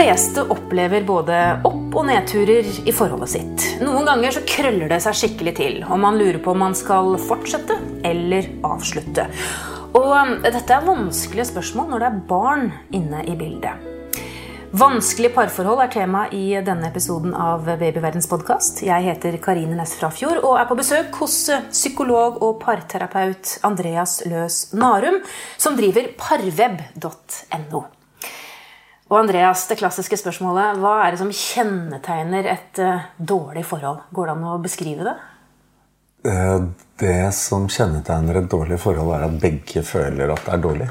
fleste opplever både opp- og nedturer i forholdet sitt. Noen ganger så krøller det seg skikkelig til, og man lurer på om man skal fortsette eller avslutte. Og um, dette er vanskelige spørsmål når det er barn inne i bildet. Vanskelige parforhold er tema i denne episoden av Babyverdens podkast. Jeg heter Karine Næss Frafjord og er på besøk hos psykolog og parterapeut Andreas Løs Narum, som driver parweb.no. Og Andreas, det klassiske spørsmålet, hva er det som kjennetegner et uh, dårlig forhold? Går det an å beskrive det? Eh, det som kjennetegner et dårlig forhold, er at begge føler at det er dårlig.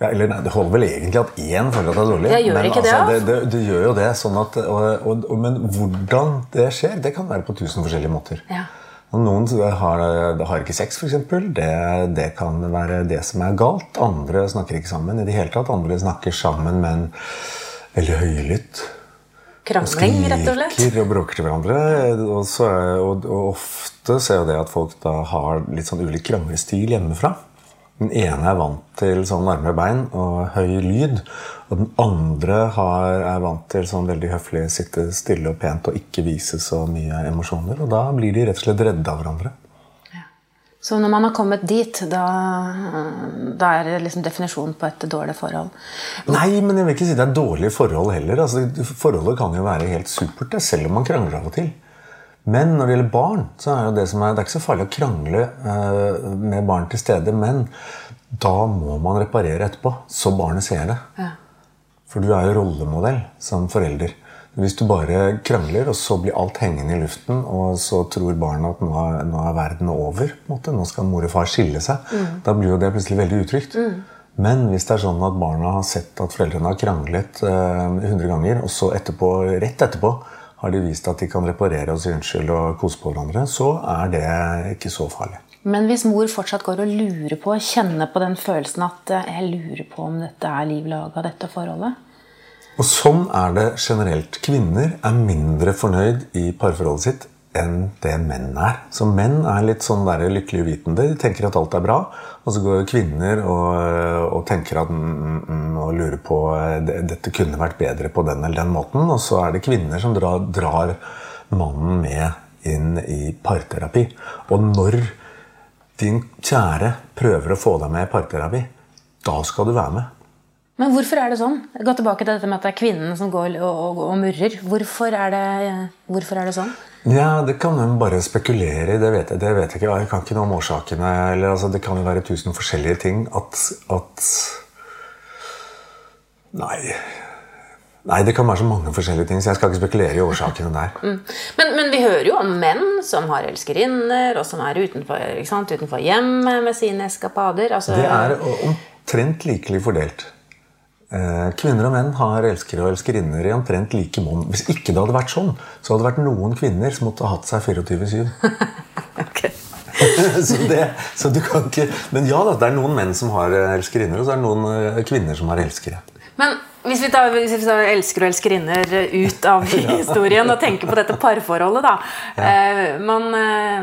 Ja, eller nei, Det holder vel egentlig at én føler at det er dårlig. Det gjør men ikke det, altså, det, altså. det, det gjør jo det. sånn at, og, og, og, Men hvordan det skjer, det kan være på tusen forskjellige måter. Ja. Og Noen har, har ikke sex, f.eks. Det, det kan være det som er galt. Andre snakker ikke sammen i det hele tatt. Andre snakker sammen, men veldig høylytt. Krangling, rett og slett? Skriker og bråker til hverandre. Og, så, og, og ofte ser jo det at folk da har litt sånn ulik kranglestil hjemmefra. Den ene er vant til sånn varme bein og høy lyd. Og den andre har, er vant til sånn veldig høflig sitte stille og pent og ikke vise så mye emosjoner. Og da blir de rett og slett redde av hverandre. Så når man har kommet dit, da, da er det liksom definisjonen på et dårlig forhold? Nei, men jeg vil ikke si det er dårlige forhold heller. Altså, forholdet kan jo være helt supert, selv om man krangler av og til. Men når det gjelder barn, så er det som er, det er ikke så farlig å krangle eh, med barn til stede. Men da må man reparere etterpå, så barnet ser det. Ja. For du er jo rollemodell som forelder. Hvis du bare krangler, og så blir alt hengende i luften, og så tror barna at nå er, nå er verden over, nå skal mor og far skille seg, da blir jo det plutselig veldig utrygt. Men hvis det er sånn at barna har sett at foreldrene har kranglet eh, 100 ganger, og så etterpå, rett etterpå har de vist at de kan reparere og si unnskyld og kose på hverandre, så er det ikke så farlig. Men hvis mor fortsatt går og lurer på, kjenner på den følelsen at eh, jeg lurer på om dette er liv laga, dette forholdet Og sånn er det generelt. Kvinner er mindre fornøyd i parforholdet sitt enn det menn er. Så menn er litt sånn der lykkelig uvitende. De tenker at alt er bra. Og så går kvinner og, og tenker at mm, mm, og lurer på dette kunne vært bedre på den eller den måten. Og så er det kvinner som drar, drar mannen med inn i parterapi. Og når din kjære prøver å få deg med i parterapi, da skal du være med. Men hvorfor er det sånn? Gå tilbake til dette med at det er kvinnen som går og, og, og murrer. Hvorfor er, det, hvorfor er det sånn? Ja, Det kan hun bare spekulere i. Det vet jeg, det vet jeg ikke. Jeg kan ikke noe om årsakene. Eller, altså, det kan jo være tusen forskjellige ting. At, at Nei. Nei, det kan være så mange forskjellige ting, så jeg skal ikke spekulere i årsakene der. Men, men vi hører jo om menn som har elskerinner, og som er utenfor, utenfor hjemmet med sine eskapader. Altså, Det er omtrent likelig fordelt. Eh, Kvinner og menn har elskere og elskerinner i omtrent like monn. Hvis ikke det hadde vært sånn, så hadde det vært noen kvinner som måtte ha hatt seg 24-7. okay. så det, så du kan ikke Men ja det er noen menn som har eh, elskerinner, og så er det noen eh, kvinner som har elskere. Men hvis vi tar, hvis vi tar elsker og elskerinner ut av historien og tenker på dette parforholdet, da. Ja. man,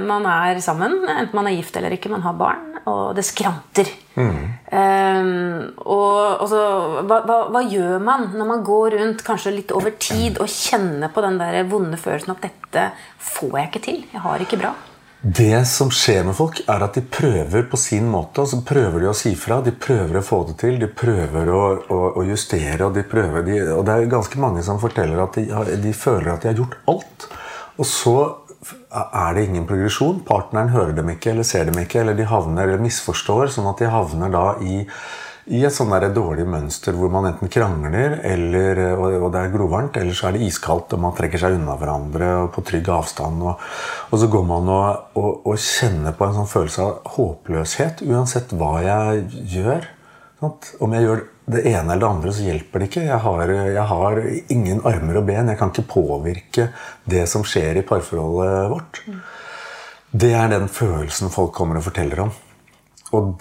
man er sammen, enten man er gift eller ikke, man har barn, og det skranter. Mm. og, og så, hva, hva, hva gjør man når man går rundt kanskje litt over tid og kjenner på den der vonde følelsen at dette får jeg ikke til? Jeg har ikke bra. Det som skjer med folk, er at de prøver på sin måte. altså prøver de å si fra, de prøver å få det til, de prøver å, å, å justere. Og, de prøver, de, og det er ganske mange som forteller at de, de føler at de har gjort alt. Og så er det ingen progresjon. Partneren hører dem ikke eller ser dem ikke, eller de havner eller misforstår, sånn at de havner da i i et sånn der dårlig mønster hvor man enten krangler, eller, og, det er glovarmt, eller så er det iskaldt, og man trekker seg unna hverandre og på trygg avstand. Og, og så går man og, og, og kjenner på en sånn følelse av håpløshet uansett hva jeg gjør. Sant? Om jeg gjør det ene eller det andre, så hjelper det ikke. Jeg har, jeg har ingen armer og ben. Jeg kan ikke påvirke det som skjer i parforholdet vårt. Det er den følelsen folk kommer og forteller om. Og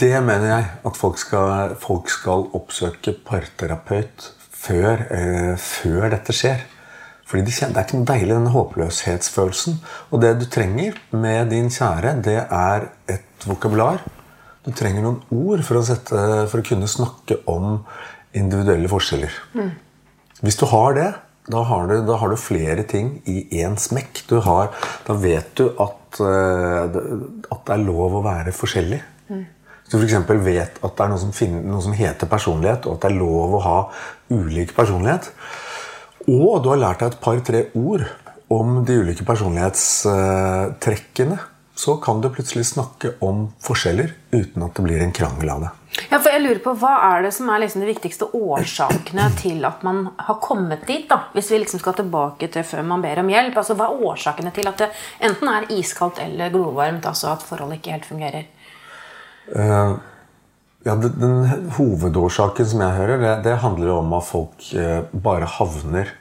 det mener jeg at folk skal, folk skal oppsøke parterapeut før, eh, før dette skjer. Fordi de kjenner, Det er ikke noe deilig, denne håpløshetsfølelsen. Og det du trenger med din kjære, det er et vokabular. Du trenger noen ord for å, sette, for å kunne snakke om individuelle forskjeller. Hvis du har det, da har du, da har du flere ting i én smekk. Du har, da vet du at, eh, at det er lov å være forskjellig. Hvis du f.eks. vet at det er noe som, finner, noe som heter personlighet, og at det er lov å ha ulik personlighet, og du har lært deg et par-tre ord om de ulike personlighetstrekkene, så kan du plutselig snakke om forskjeller uten at det blir en krangel av det. Ja, for jeg lurer på, Hva er det som er liksom de viktigste årsakene til at man har kommet dit? da? Hvis vi liksom skal tilbake til før man ber om hjelp. altså Hva er årsakene til at det enten er iskaldt eller glovarmt? altså at forholdet ikke helt fungerer? Uh, ja, den, den hovedårsaken som jeg hører, det, det handler om at folk uh, bare havner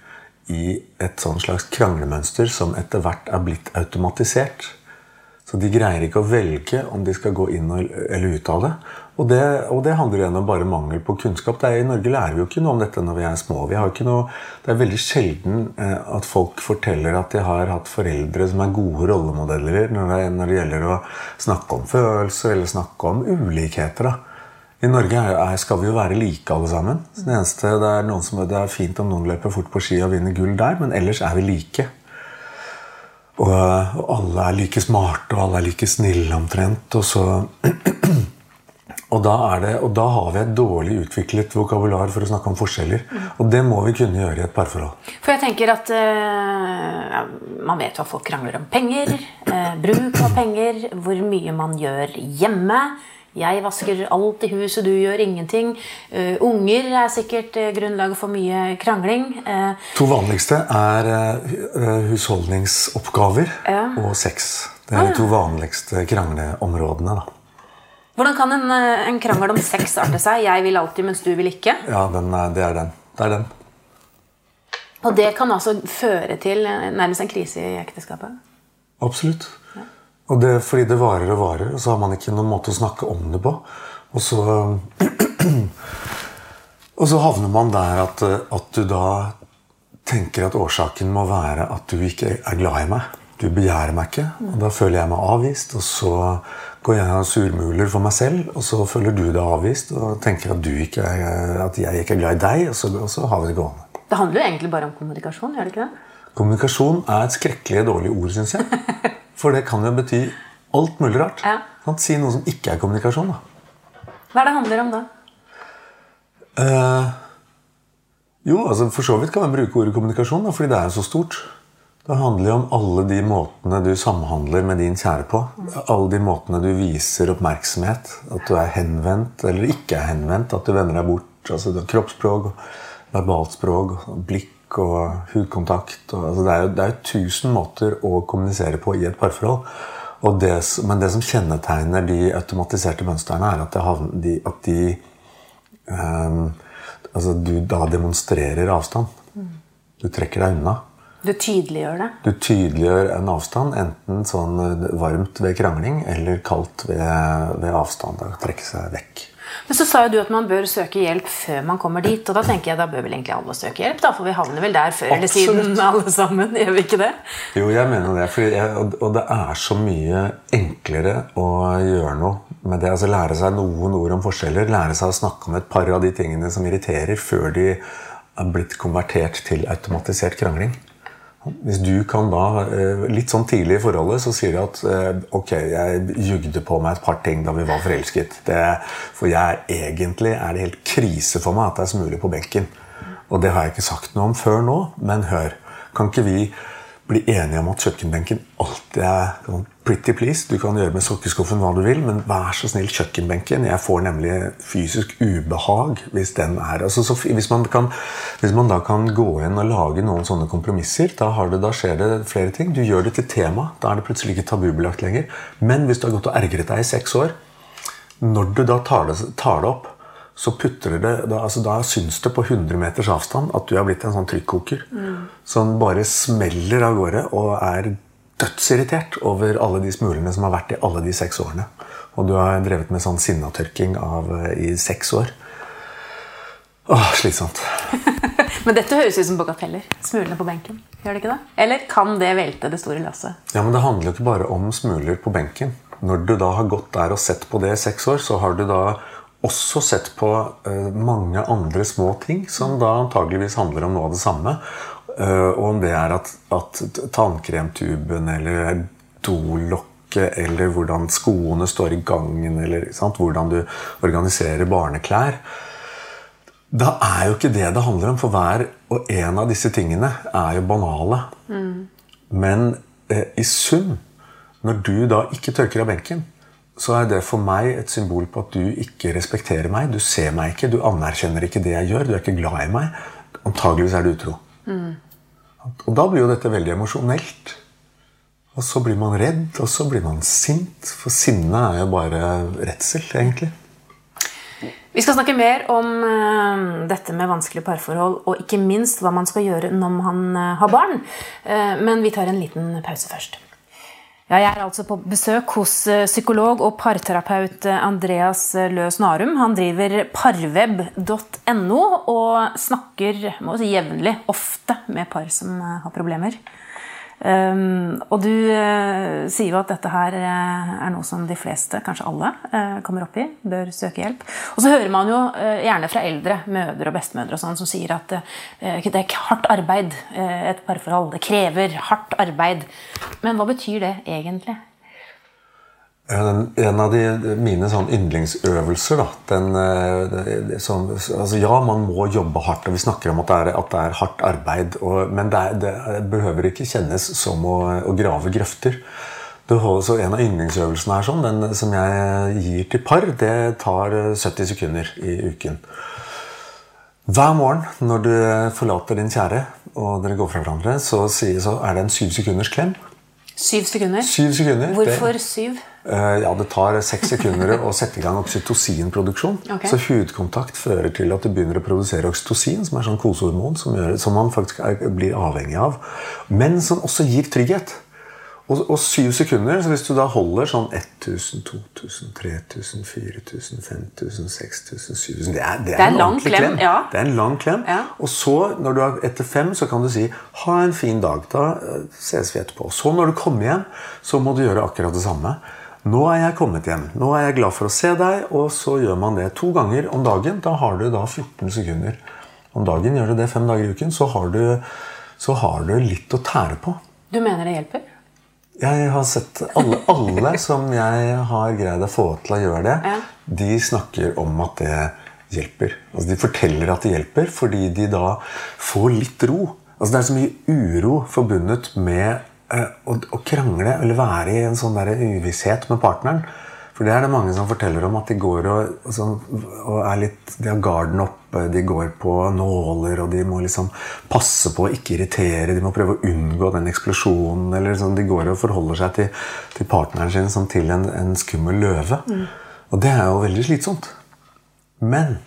i et sånn slags kranglemønster som etter hvert er blitt automatisert. Så de greier ikke å velge om de skal gå inn eller ut av det. Og det, og det handler igjen om bare mangel på kunnskap. Er, I Norge lærer vi jo ikke noe om dette når vi er små. Vi noe, det er veldig sjelden eh, at folk forteller at de har hatt foreldre som er gode rollemodeller når det, når det gjelder å snakke om følelser eller snakke om ulikheter. da. I Norge er, skal vi jo være like alle sammen. Det eneste, det er, som, det er fint om noen løper fort på ski og vinner gull der, men ellers er vi like. Og, alle er like smarte, og alle er like snille omtrent. Og, så, og, da det, og da har vi et dårlig utviklet vokabular for å snakke om forskjeller. Og det må vi kunne gjøre i et parforhold. For jeg tenker at uh, Man vet hva folk krangler om penger. uh, bruk av penger. Hvor mye man gjør hjemme. Jeg vasker alt i huset, du gjør ingenting. Uh, unger er sikkert uh, grunnlaget for mye krangling. Uh, To vanligste er husholdningsoppgaver Ja. og sex. Det er de to vanligste krangleområdene. da. hvordan kan en, en krangel om sex arte seg? Jeg vil alltid, mens du vil ikke. Ja, den er, det er den. Det er den. Og det kan altså føre til nærmest en krise i ekteskapet. Absolutt. Og det er fordi det varer og varer, og så har man ikke noen måte å snakke om det på. Og så, og så havner man der at, at du da tenker at årsaken må være at du ikke er glad i meg. Du begjærer meg ikke, og da føler jeg meg avvist. Og så går jeg og surmuler for meg selv, og så føler du deg avvist og tenker at, ikke er, at jeg ikke er glad i deg, og så, og så har vi det gående. Det handler jo egentlig bare om kommunikasjon, gjør det ikke det? Kommunikasjon er et skrekkelig dårlig ord, syns jeg. For det kan jo bety alt mulig rart. Ja. Kan Si noe som ikke er kommunikasjon. da. Hva er det handler om da? Eh, jo, altså for så vidt kan man bruke ordet kommunikasjon, da, fordi det er så stort. Det handler jo om alle de måtene du samhandler med din kjære på. Alle de måtene du viser oppmerksomhet. At du er henvendt eller ikke er henvendt. At du vender deg bort. altså Kroppsspråk, verbalt språk, blikk og hudkontakt. Og, altså det er jo det er jo tusen måter å kommunisere på i et parforhold. Det, men det som kjennetegner de automatiserte mønstrene, er at, havner, de, at de um, altså du da demonstrerer avstand. Du trekker deg unna. Du tydeliggjør det. Du tydeliggjør en avstand, enten sånn eh, varmt ved krangling eller kaldt ved, ved avstand. Da trekke seg vekk. Men så sa jo du at man bør søke hjelp før man kommer dit. Og da tenker jeg da bør vel egentlig alle søke hjelp, da, for vi havner vel der før eller siden alle sammen. Gjør vi ikke det? Jo, jeg mener det. Jeg, og det er så mye enklere å gjøre noe med det. altså Lære seg noen ord om forskjeller. Lære seg å snakke om et par av de tingene som irriterer, før de er blitt konvertert til automatisert krangling. Hvis du kan da, eh, litt sånn tidlig i forholdet, så sier du at eh, ok, jeg jugde på meg et par ting da vi var forelsket. Det, for jeg egentlig er det helt krise for meg at det er smuler på benken. Og det har jeg ikke sagt noe om før nå, men hør. Kan ikke vi bli enige om at kjøkkenbenken alltid er sånn pretty please? Du kan gjøre med sokkeskuffen hva du vil, men vær så snill, kjøkkenbenken. Jeg får nemlig fysisk ubehag hvis den er altså, så, hvis, man kan, hvis man da kan gå inn og lage noen sånne kompromisser, da, det, da skjer det flere ting. Du gjør det til tema. Da er det plutselig ikke tabubelagt lenger. Men hvis du har gått og ergret deg i seks år, når du da tar det, tar det opp, så putter det, da, altså da syns det på 100 meters avstand at du er blitt en sånn trykkoker. Som bare smeller av gårde og er dødsirritert over alle de smulene som har vært i alle de seks årene. Og du har drevet med sånn sinnatørking av, eh, i seks år. Åh, slitsomt. Men dette høres ut som bagateller. Smulene på benken. Gjør det ikke det? Eller kan det velte det store lasset? Ja, men Det handler jo ikke bare om smuler på benken. Når du da har gått der og sett på det i seks år, så har du da også sett på uh, mange andre små ting som da antageligvis handler om noe av det samme. Uh, og om det er at, at tannkremtuben eller dolokket eller hvordan skoene står i gangen, eller sant, hvordan du organiserer barneklær. Da er jo ikke det det handler om, for hver og en av disse tingene er jo banale. Mm. Men eh, i sum, når du da ikke tørker av benken, så er det for meg et symbol på at du ikke respekterer meg. Du ser meg ikke, du anerkjenner ikke det jeg gjør, du er ikke glad i meg. Antageligvis er du utro. Mm. Og da blir jo dette veldig emosjonelt. Og så blir man redd, og så blir man sint. For sinne er jo bare redsel, egentlig. Vi skal snakke mer om uh, dette med vanskelige parforhold, og ikke minst hva man skal gjøre når man uh, har barn. Uh, men vi tar en liten pause først. Ja, jeg er altså på besøk hos psykolog og parterapeut Andreas Løs Narum. Han driver parweb.no og snakker si, jevnlig, ofte, med par som har problemer. Um, og du uh, sier jo at dette her uh, er noe som de fleste, kanskje alle, uh, kommer opp i. Bør søke hjelp. Og så hører man jo gjerne fra eldre mødre og bestemødre og sånn, som sier at det er hardt arbeid, et parforhold. Det krever hardt arbeid. Men hva betyr det egentlig? En av de, mine sånn yndlingsøvelser da, den, eh, som, altså Ja, man må jobbe hardt, og vi snakker om at det er, at det er hardt arbeid. Og, men det, er, det, behøver ikke kjennes som å, å grave grøfter. så En av yndlingsøvelsene er sånn, den som jeg gir til par, det tar 70 sekunder i uken. Hver morgen når du forlater din kjære og dere går fra hverandre, så, så er det en syv sekunders klem. Syv sekunder? Syv sekunder. Hvorfor syv? Eh, ja, Det tar seks sekunder å sette i gang oksytocinproduksjon. Okay. Så hudkontakt fører til at du begynner å produsere oksytocin, som er sånn kosehormon som, gjør, som man faktisk er, blir avhengig av. Men som også gir trygghet. Og, og, syv sekunder, så hvis du da holder sånn 1000, 2000, 3000, 4000, 5000, 6000, 7000 Det er, det er, det er en lang klem. klem. Ja. Det er en lang klem. Ja. Og så, når du er etter fem, så kan du si 'ha en fin dag'. Da eh, ses vi etterpå. Så når du kommer hjem, så må du gjøre akkurat det samme. Nå er jeg kommet hjem. Nå er jeg glad for å se deg. Og så gjør man det to ganger om dagen. Da har du da 14 sekunder om dagen. Gjør du det fem dager i uken, så har du, så har du litt å tære på. Du mener det hjelper? Jeg har sett alle, alle som jeg har greid å få til å gjøre det, ja. de snakker om at det hjelper. Altså, de forteller at det hjelper fordi de da får litt ro. Altså, det er så mye uro forbundet med å, å, krangle eller være i en sånn der uvisshet med partneren. For det er det mange som forteller om, at de går og, og, så, og er litt De har garden oppe, de går på nåler, og de må liksom passe på å ikke irritere. De må prøve å unngå den eksplosjonen. eller sånn, De går og forholder seg til, til partneren sin som til en, en skummel løve. Mm. Og det er jo veldig slitsomt. Men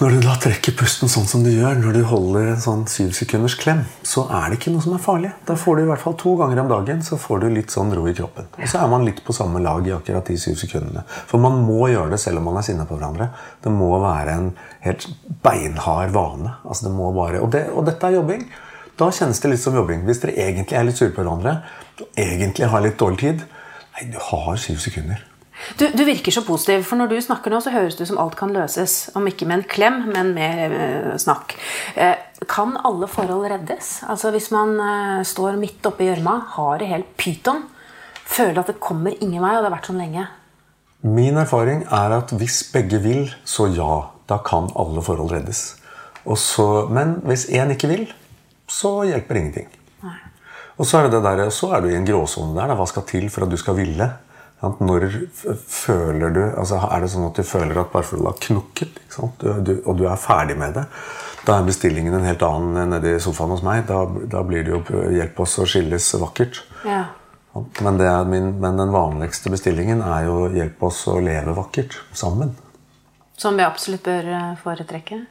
når du da trekker pusten sånn som du gjør, når du holder en sånn syv sekunders klem, så er det ikke noe som er farlig. Da får du i hvert fall to ganger om dagen så får du litt sånn ro i kroppen. Og så er man litt på samme lag i akkurat de syv sekundene. For man må gjøre det selv om man er sinna på hverandre. Det må være en helt beinhard vane. Altså det må bare, og, det, og dette er jobbing. Da kjennes det litt som jobbing. Hvis dere egentlig er litt sure på hverandre, og egentlig har litt dårlig tid Nei, du har syv sekunder. Du, du, virker så positiv, for når du snakker nå, så høres det ut som alt kan løses. Om ikke med en klem, men med uh, snakk. Uh, kan alle forhold reddes? Altså Hvis man uh, står midt oppe i gjørma, har det helt pyton, føler at det kommer ingen vei, og det har vært sånn lenge. Min erfaring er at hvis begge vil, så ja. Da kan alle forhold reddes. Så, men hvis én ikke vil, så hjelper ingenting. Nei. Og så er, det det der, så er du i en gråsone der. Da. Hva skal til for at du skal ville? Når føler du altså Er det sånn at du føler at du har knukket, du, du, og du er ferdig med det? Da er bestillingen en helt annen nede i sofaen hos meg. Da, da blir det jo 'hjelp oss å skilles vakkert'. Ja. Men, min, men, den vanligste bestillingen er jo 'hjelp oss å leve vakkert sammen'. Som vi absolutt bør eh, foretrekke?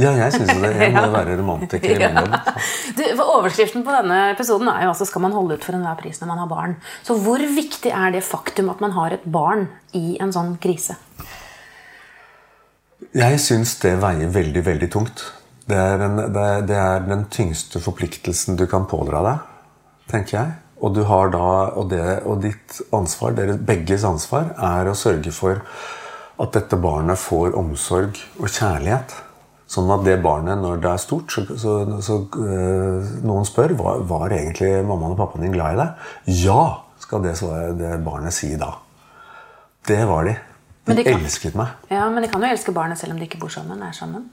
Ja, jeg syns det. Jeg må være romantiker i min jobb. Overskriften på denne episoden er jo altså 'Skal man holde ut for enhver pris når man har barn'? Så hvor viktig er det faktum at man har et barn i en sånn krise? Jeg syns det veier veldig, veldig tungt. Det er, en, det, er, det er, den tyngste forpliktelsen du kan pådra deg, tenker jeg. Og, du har da, og, det, og ditt ansvar, deres begges ansvar, er å sørge for at dette barnet får omsorg og kjærlighet. Sånn at det barnet, når det er stort, så, så, så øh, noen spør var, var egentlig mammaen og pappaen din glad i deg. Ja, skal det, svare, det barnet si da. Det var de. Men De de kan- elsket meg. Ja, Men de kan jo elske barnet selv om de ikke bor sammen. er sammen.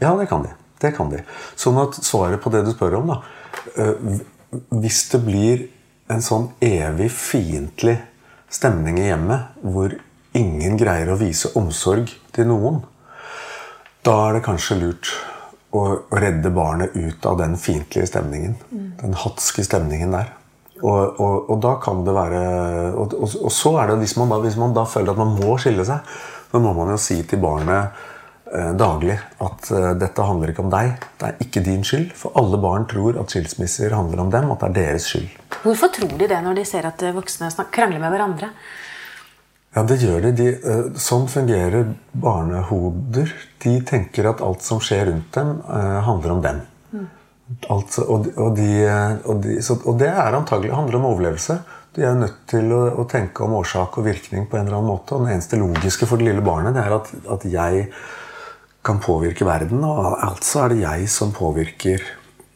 Ja, det kan de. Det kan de. Sånn at svaret på det du spør om, da øh, Hvis det blir en sånn evig fiendtlig stemning i hjemmet hvor ingen greier å vise omsorg til noen, da er det kanskje lurt å redde barnet ut av den fiendtlige stemningen. Den hatske stemningen der. Og, og, og da kan det være og, og, så er det hvis man, da, hvis man da føler at man må skille seg, så må man jo si til barnet eh, daglig at eh, dette handler ikke om deg. Det er ikke din skyld. For alle barn tror at skilsmisser handler om dem, at det er deres skyld. Hvorfor tror de det når de ser at voksne krangler med hverandre? Ja, det gjør de. de eh, sånn fungerer barnehoder. De tenker at alt som skjer rundt dem, eh, handler om dem. Alt, og, og, de, eh, og, de, så, og det er antagelig handler om overlevelse. De er nødt til å, å tenke om årsak og virkning på en eller annen måte. Og det eneste logiske for det lille barnet det er at, at jeg kan påvirke verden. Og altså er det jeg som påvirker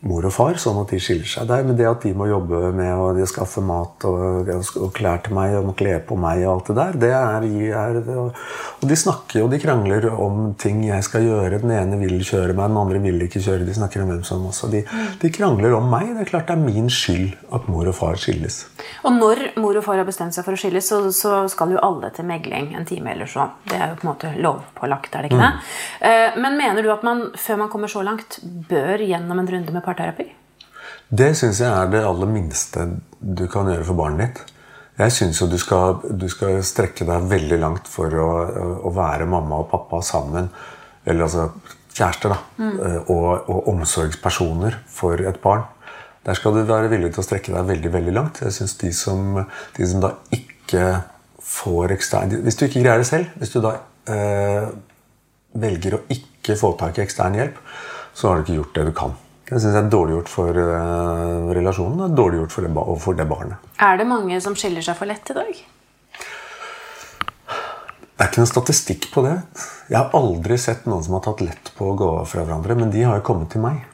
mor og far, sånn at de skiller seg. der. Men det at de må jobbe med å skaffe mat og, og klær til meg og må kle på meg og alt det der. Det er, er, og de snakker og de krangler om ting jeg skal gjøre. Den ene vil kjøre meg, den andre vil ikke kjøre. De snakker om hvem som også. De, de krangler om meg. Det er klart det er min skyld at mor og far skilles. Og når mor og far har bestemt seg for å skilles, så, så skal jo alle til megling en time eller så. Det er jo på en måte lovpålagt, er det ikke det? Mm. Men mener du at man, før man kommer så langt, bør gjennom en runde med parterapi? Det syns jeg er det aller minste du kan gjøre for barnet ditt. Jeg syns jo du skal, du skal strekke deg veldig langt for å, å være mamma og pappa sammen. Eller altså kjærester, da. Mm. Og, og omsorgspersoner for et barn. Der skal du være villig til å strekke deg veldig veldig langt. Jeg synes de som, de som da ikke får ekstern Hvis du ikke greier det selv, hvis du da eh, velger å ikke få tak i ekstern hjelp, så har du ikke gjort det du kan. Det syns jeg er dårlig gjort for eh, relasjonen og dårlig gjort for det, for det barnet. Er det mange som skiller seg for lett i dag? Det er ikke noen statistikk på det. Jeg har aldri sett noen som har tatt lett på å gå fra hverandre, men de har jo kommet til meg.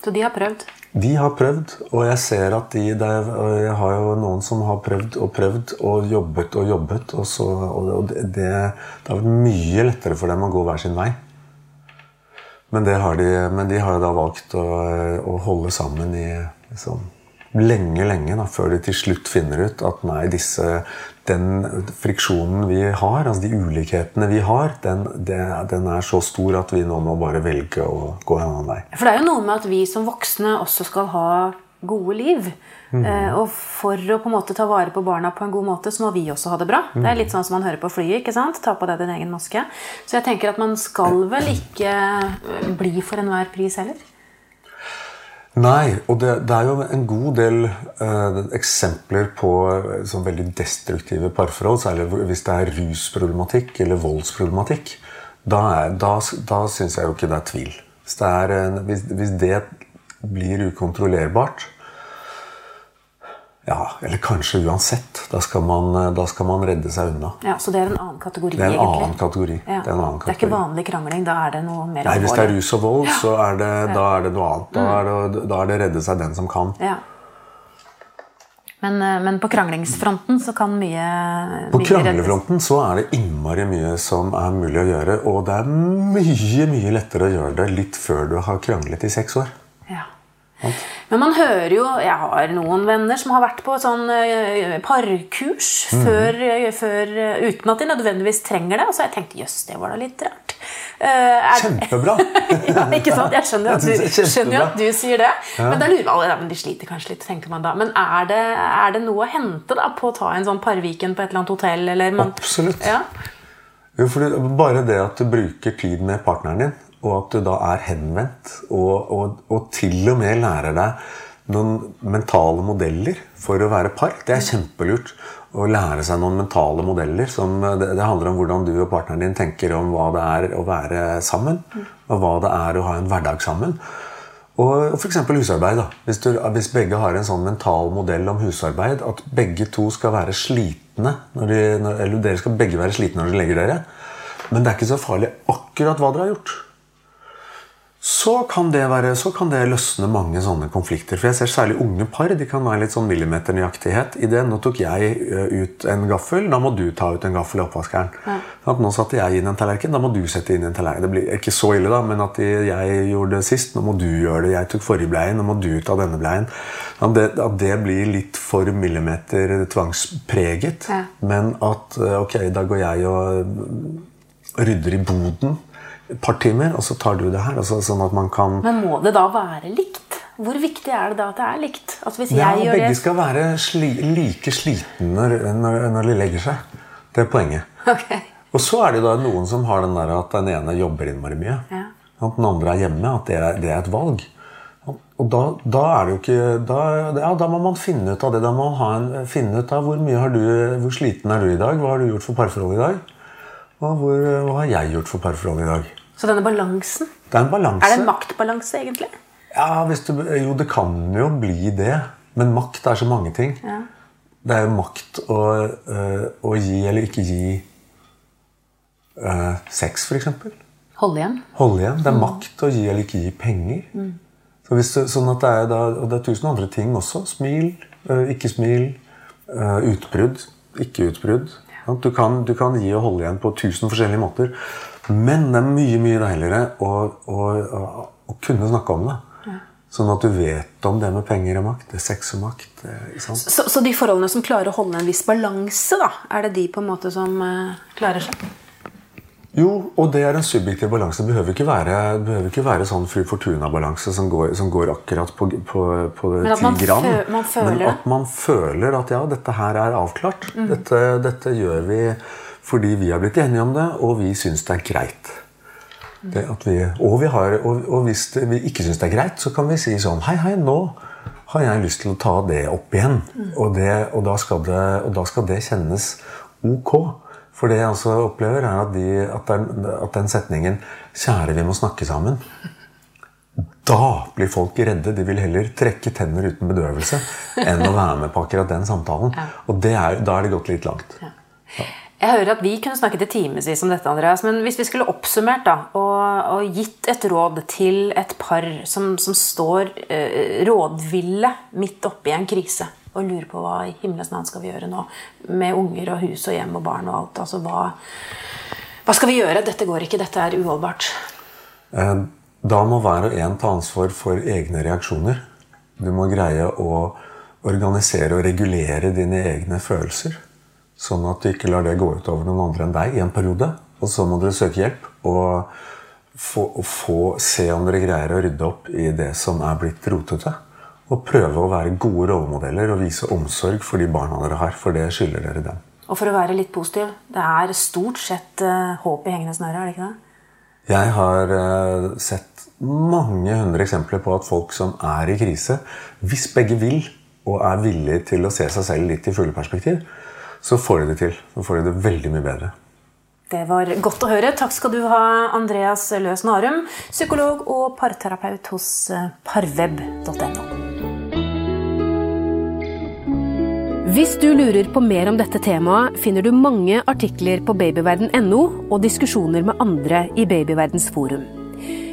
Så de har prøvd. De har prøvd, og jeg ser at de er, og Jeg har jo noen som har prøvd og prøvd og jobbet og jobbet, og, så, og det, det, det har vært mye lettere for dem å gå hver sin vei. Men, de, men de har jo da valgt å, å holde sammen i liksom, lenge, lenge, da, før de til slutt finner ut at nei, disse, den friksjonen vi har, altså de ulikhetene vi har, den, det, den er så stor at vi nå må bare velge å gå en annen vei. For det er jo noe med at vi som voksne også skal ha gode liv. Eh, og for å på en måte ta vare på barna på en god måte, så må vi også ha det bra. Det er litt sånn som man hører på flyet. ikke sant? Ta på deg din egen maske. Så jeg tenker at man skal vel ikke eh, bli for enhver pris heller. Nei, og det, det er jo en god del eh, eksempler på eh, sånn veldig destruktive parforhold, særlig hvis det er rusproblematikk eller voldsproblematikk. Da, er, da, da syns jeg jo ikke det er tvil. Hvis det, er, hvis, hvis det blir ukontrollerbart Ja, eller kanskje uansett. Da skal man, eh, da skal man redde seg unna. Ja, Så det er en annen kategori, Det er en egentlig. annen kategori. Ja. Det er en annen Det er ikke vanlig krangling. Da er det noe mer Nei, Hvis det er rus og vold, så er det, da er det noe annet. Da er det, da er det redde seg den som kan. Ja. Men, eh, men på kranglingsfronten så kan mye På mye reddes. kranglefronten så er det innmari mye som er mulig å gjøre. Og det er mye mye lettere å gjøre det litt før du har kranglet i seks år. Ja. Men man hører jo Jeg har noen venner som har vært på sånn eh, parkurs Mhm. før, eh, før, eh, uten at de nødvendigvis trenger det. Og så har jeg tenkt jøss, det var da litt rart. Uh, Kjempebra! ja, ikke sant? Jeg skjønner jo at, at du sier det. Men da lurer alle, ja, men de sliter kanskje litt, tenker man da. Men er det, er det noe å hente da på å ta en sånn parviken på et eller annet hotell? Eller man, Absolutt. Ja. Jo, for bare det at du bruker tid med partneren din, og at du da er henvendt, og, og, og til og med lærer deg noen mentale modeller for å være par, det er kjempelurt. Å lære seg noen mentale modeller. Som, det, det handler om hvordan du og partneren din tenker om hva det er å være sammen, og hva det er å ha en hverdag sammen. Og f.eks. husarbeid. da. Hvis, du, hvis begge har en sånn mental modell om husarbeid, at begge to skal være slitne når de, når, Eller dere skal begge være slitne når dere legger dere. men det er ikke så farlig akkurat hva dere har gjort. Så kan, det være, så kan det løsne mange sånne konflikter. For jeg ser særlig unge par. De kan være litt sånn millimeternøyaktighet i det. Nå tok jeg eh, ut en gaffel, da må du ta ut en gaffel i oppvaskeren. Ja. At nå satte jeg inn en tallerken, da må du sette inn en tallerken. Det blir ikke så ille, da, men at jeg gjorde det sist, nå må du gjøre det. Jeg tok forrige bleien, nå må du ta denne bleien. At det, at det blir litt for millimeter tvangspreget. Ja. Men at eh, ok, da går jeg og rydder i boden et par timer, og så tar du det her. Altså, sånn at man kan Men må det da være likt? Hvor viktig er det da at det er likt? Altså, ja, Begge det... skal være sli like slitne når, når, når, de legger seg. Det er poenget. Okay. Og så er det da noen som har den der at den ene jobber innmari mye. Ja. At den andre er hjemme. At det er, det er et valg. Og da, da, er det jo ikke da, ja, da, må man finne ut av det. Da må man en, finne ut av hvor mye har du, hvor sliten er du i dag. Hva har du gjort for parforholdet i dag? Og hvor, hva har jeg gjort for parforholdet i dag? Så denne balansen Det Er en balanse. Er det en maktbalanse, egentlig? Ja, du, Jo, det kan jo bli det. Men makt er så mange ting. Ja. Det er jo makt å, uh, å, gi eller ikke gi uh, sex, f.eks. Holde igjen. Holde igjen. Det er mm. makt å gi eller ikke gi penger. Mm. Så hvis sånn at det er, da, og det er tusen andre ting også. Smil, uh, ikke smil. utbrudd, ikke utbrudd. Du kan, du kan, gi og holde igjen på tusen forskjellige måter. Men det er mye mye deiligere å, å, å kunne snakke om det. Ja. Sånn at du vet om det med penger og makt. Det er sex og makt. Så, så, de forholdene som klarer å holde en viss balanse, da, er det de på en måte som uh, klarer seg? Jo, og det er en subjektiv balanse. Det behøver ikke være, behøver ikke være sånn Fru Fortuna-balanse som, som, går akkurat på, på, på Men at man, man føler Men at man føler at ja, dette her er avklart. Mm. Dette, dette, gjør vi fordi vi har blitt enige om det, og vi syns det er greit. Det vi, og, vi har, og, og, hvis det, vi ikke syns det er greit, så kan vi si sånn Hei, hei, nå har jeg lyst til å ta det opp igjen. Mm. Og, det, og, da det, og da skal det kjennes ok. For det jeg også opplever, er at, de, at, den, at, den, setningen 'Kjære, vi må snakke sammen' Da blir folk redde. De vil heller trekke tenner uten bedøvelse enn å være med på akkurat den samtalen. Og er, da er det gått litt langt. Ja. Jeg hører at Vi kunne snakket i timevis om dette, Andreas, men hvis vi skulle oppsummert da, og, og gitt et råd til et par som, som står eh, rådville midt oppi en krise og lurer på hva i himmelens navn skal vi gjøre nå med unger og hus og hjem og barn og alt. Altså, hva, hva skal vi gjøre? Dette går ikke. Dette er uholdbart. Eh, da må hver og en ta ansvar for egne reaksjoner. Du må greie å organisere og regulere dine egne følelser. Sånn at du ikke lar det gå ut over noen andre enn deg i en periode. Og så må dere søke hjelp og få, få, se om dere greier å rydde opp i det som er blitt rotete. Og prøve å være gode rollemodeller og vise omsorg for de barna dere har. For det skylder dere dem. Og for å være litt positiv det er stort sett uh, håp i hengende snøre, er det ikke det? Jeg har uh, sett mange hundre eksempler på at folk som er i krise, hvis begge vil og er villige til å se seg selv litt i fugleperspektiv, så får de det til. Så får de det veldig mye bedre. Det var godt å høre. Takk skal du ha, Andreas Løs Narum, psykolog og parterapeut hos eh, parweb.no. Hvis du lurer på mer om dette temaet, finner du mange artikler på babyverden.no og diskusjoner med andre i Babyverdens forum.